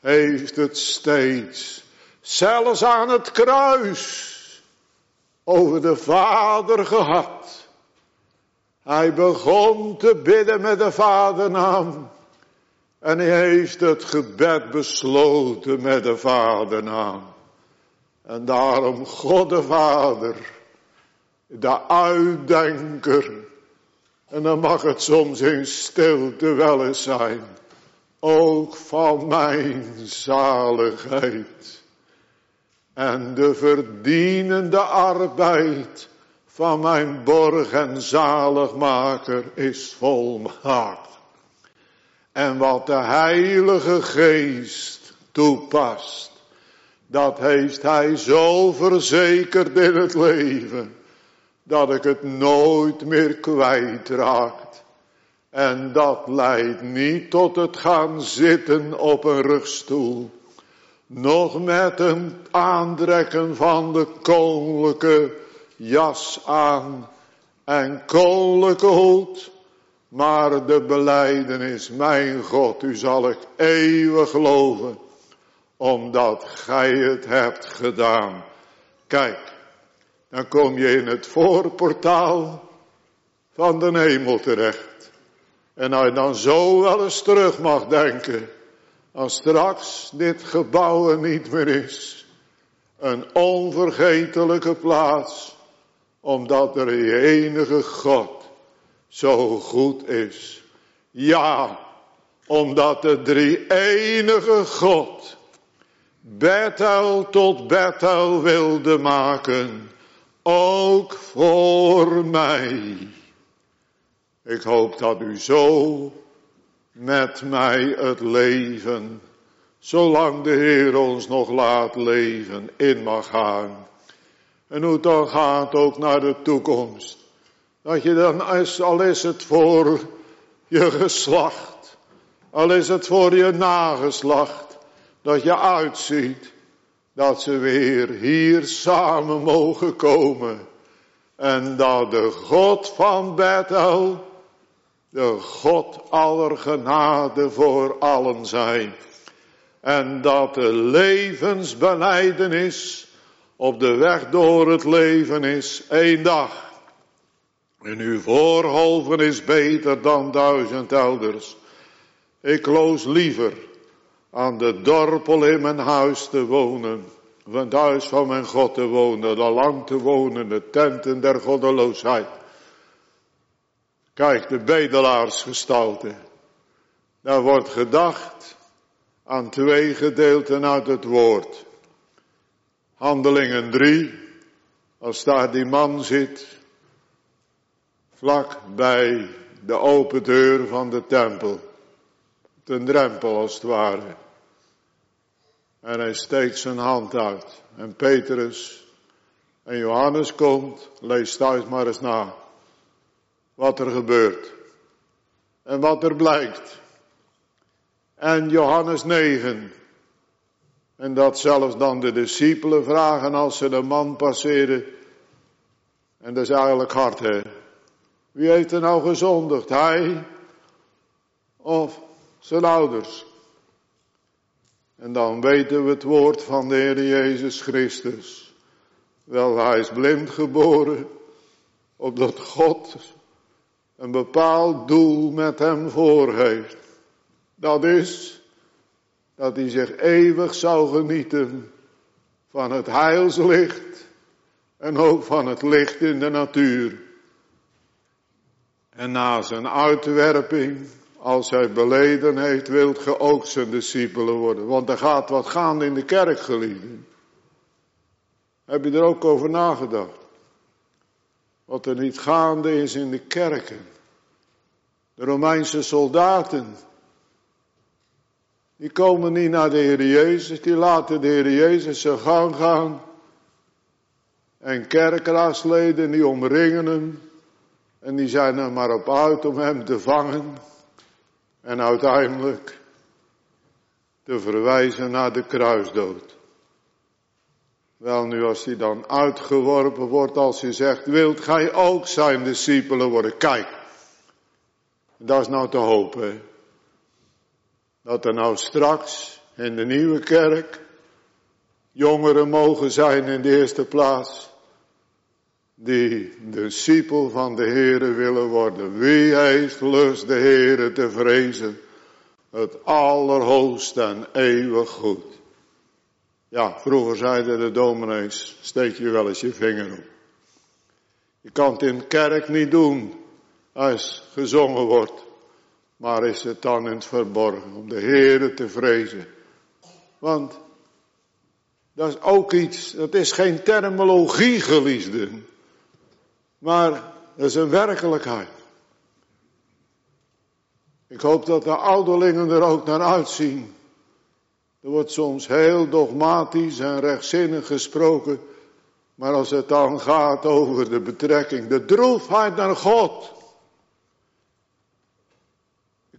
heeft het steeds, zelfs aan het kruis, over de Vader gehad. Hij begon te bidden met de Vadernaam. En hij heeft het gebed besloten met de Vadernaam. En daarom God de Vader, de uitdenker. En dan mag het soms in stilte wel eens zijn. Ook van mijn zaligheid. En de verdienende arbeid van mijn borg en zaligmaker is volmaakt. En wat de Heilige Geest toepast, dat heeft Hij zo verzekerd in het leven, dat ik het nooit meer kwijtraakt. En dat leidt niet tot het gaan zitten op een rugstoel, nog met een aantrekken van de koninklijke jas aan en koninklijke hoed, maar de beleidenis, mijn God, u zal ik eeuwig geloven, omdat gij het hebt gedaan. Kijk, dan kom je in het voorportaal van de hemel terecht. En als je dan zo wel eens terug mag denken, als straks dit gebouw er niet meer is, een onvergetelijke plaats, omdat er je enige God zo goed is. Ja, omdat de drie enige God Bethel tot Bethel wilde maken, ook voor mij. Ik hoop dat u zo met mij het leven, zolang de Heer ons nog laat leven, in mag gaan. En hoe het dan gaat ook naar de toekomst. Dat je dan, al is het voor je geslacht, al is het voor je nageslacht, dat je uitziet dat ze weer hier samen mogen komen. En dat de God van Bethel, de God aller genade voor allen zijn. En dat de levensbeleidenis op de weg door het leven is één dag. En uw voorhoven is beter dan duizend elders. Ik loos liever aan de dorpel in mijn huis te wonen, van het huis van mijn God te wonen, dan lang te wonen, de tenten der goddeloosheid. Kijk, de bedelaarsgestalte. Daar wordt gedacht aan twee gedeelten uit het woord. Handelingen drie, als daar die man zit, vlak bij de open deur van de tempel. Ten drempel als het ware. En hij steekt zijn hand uit. En Petrus en Johannes komt, lees thuis maar eens na. Wat er gebeurt. En wat er blijkt. En Johannes 9. En dat zelfs dan de discipelen vragen als ze de man passeren. En dat is eigenlijk hard hè. Wie heeft er nou gezondigd? Hij of zijn ouders? En dan weten we het woord van de Heer Jezus Christus. Wel, hij is blind geboren, opdat God een bepaald doel met hem voor heeft. Dat is dat hij zich eeuwig zou genieten van het heilslicht en ook van het licht in de natuur. En na zijn uitwerping, als hij beleden heeft, wilt ge ook zijn discipelen worden. Want er gaat wat gaande in de kerk, geliefden. Heb je er ook over nagedacht? Wat er niet gaande is in de kerken. De Romeinse soldaten. Die komen niet naar de Heer Jezus, die laten de Heer Jezus zijn gang gaan. En kerkraasleden die omringen hem. En die zijn er maar op uit om hem te vangen. En uiteindelijk te verwijzen naar de kruisdood. Wel nu als hij dan uitgeworpen wordt, als hij zegt, wilt gij ook zijn discipelen worden? Kijk, dat is nou te hopen. Dat er nou straks in de nieuwe kerk jongeren mogen zijn in de eerste plaats. Die discipel van de Heere willen worden. Wie heeft lust de Heere te vrezen? Het allerhoogste en eeuwig goed. Ja, vroeger zeiden de dominees, steek je wel eens je vinger op. Je kan het in kerk niet doen als gezongen wordt. Maar is het dan in het verborgen om de Heere te vrezen. Want dat is ook iets, dat is geen terminologie geliefden. Maar dat is een werkelijkheid. Ik hoop dat de ouderlingen er ook naar uitzien. Er wordt soms heel dogmatisch en rechtzinnig gesproken. Maar als het dan gaat over de betrekking, de droefheid naar God.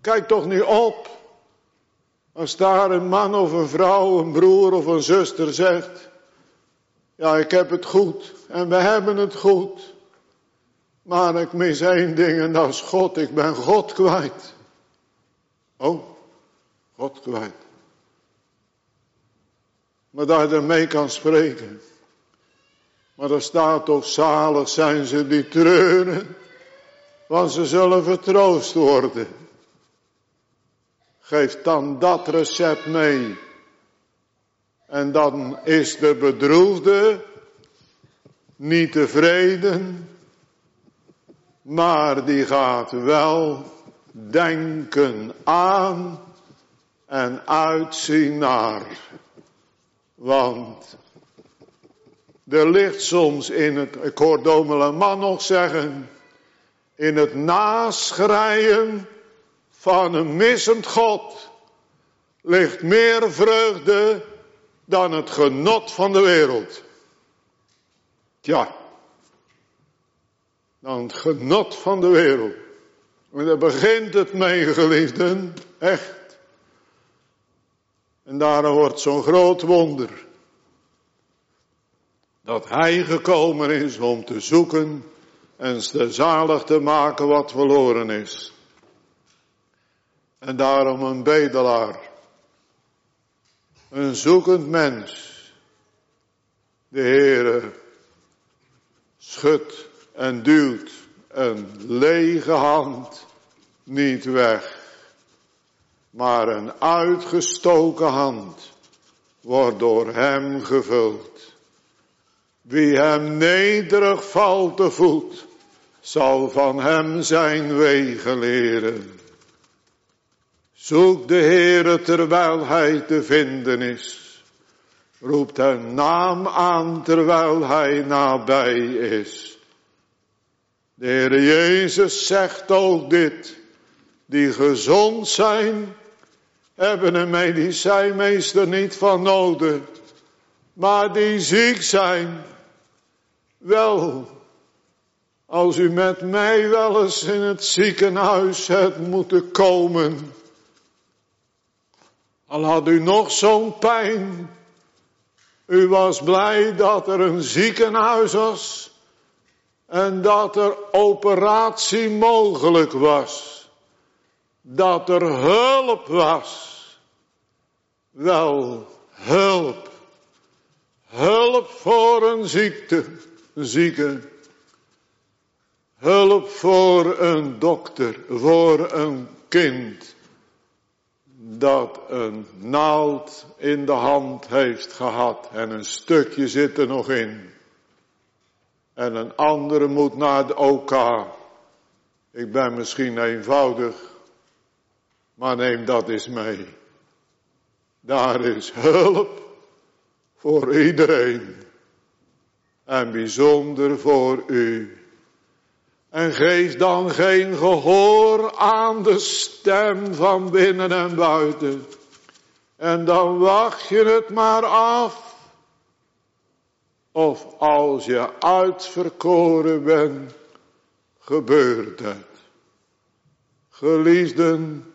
Kijk toch niet op. Als daar een man of een vrouw, een broer of een zuster zegt. Ja, ik heb het goed en we hebben het goed. Maar ik mis één ding en dat is God. Ik ben God kwijt. Oh, God kwijt. Maar dat je ermee kan spreken. Maar er staat toch zalig zijn ze die treuren. Want ze zullen vertroost worden. Geef dan dat recept mee. En dan is de bedroefde niet tevreden, maar die gaat wel denken aan en uitzien naar. Want er ligt soms in het, ik hoor Domela man nog zeggen, in het naschrijen van een missend God ligt meer vreugde dan het genot van de wereld. Tja, dan het genot van de wereld. En daar begint het mee, geliefden, echt. En daarom wordt zo'n groot wonder. Dat hij gekomen is om te zoeken en te zalig te maken wat verloren is. En daarom een bedelaar. Een zoekend mens. De Heere schudt en duwt een lege hand niet weg. Maar een uitgestoken hand wordt door hem gevuld. Wie hem nederig valt te voet, zal van hem zijn wegen leren. Zoek de Heere terwijl hij te vinden is. Roept een naam aan terwijl hij nabij is. De Heere Jezus zegt ook dit. Die gezond zijn, hebben een medicijnmeester niet van nodig. Maar die ziek zijn, wel, als u met mij wel eens in het ziekenhuis hebt moeten komen, al had u nog zo'n pijn. U was blij dat er een ziekenhuis was. En dat er operatie mogelijk was. Dat er hulp was. Wel, hulp. Hulp voor een ziekte, zieke. Hulp voor een dokter, voor een kind dat een naald in de hand heeft gehad en een stukje zit er nog in. En een andere moet naar de OK. Ik ben misschien eenvoudig, maar neem dat eens mee. Daar is hulp voor iedereen. En bijzonder voor u. En geef dan geen gehoor aan de stem van binnen en buiten. En dan wacht je het maar af. Of als je uitverkoren bent, gebeurt het. Geliefden,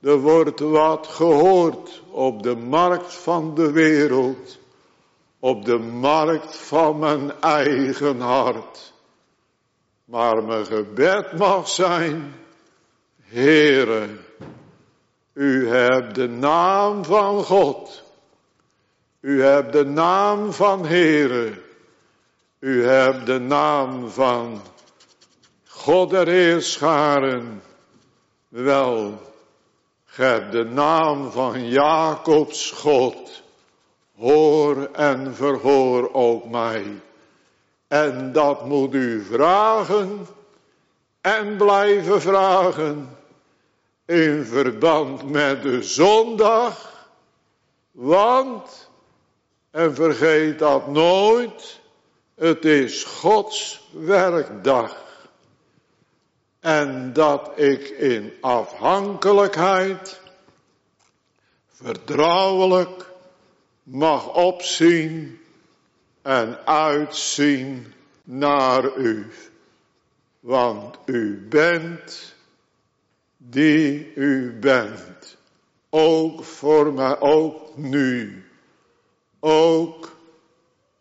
er wordt wat gehoord op de markt van de wereld. Op de markt van mijn eigen hart. Maar mijn gebed mag zijn, Heere, u hebt de naam van God. U hebt de naam van Heere. U hebt de naam van God der Heerscharen wel. Ge de naam van Jacobs God. Hoor en verhoor ook mij. En dat moet u vragen en blijven vragen in verband met de zondag. Want, en vergeet dat nooit, het is Gods werkdag. En dat ik in afhankelijkheid, vertrouwelijk mag opzien en uitzien naar u. Want u bent die u bent. Ook voor mij, ook nu. Ook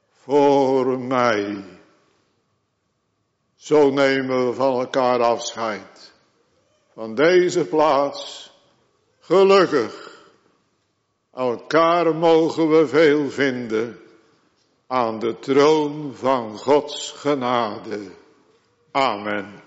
voor mij. Zo nemen we van elkaar afscheid. Van deze plaats. Gelukkig. Elkaar mogen we veel vinden aan de troon van Gods genade. Amen.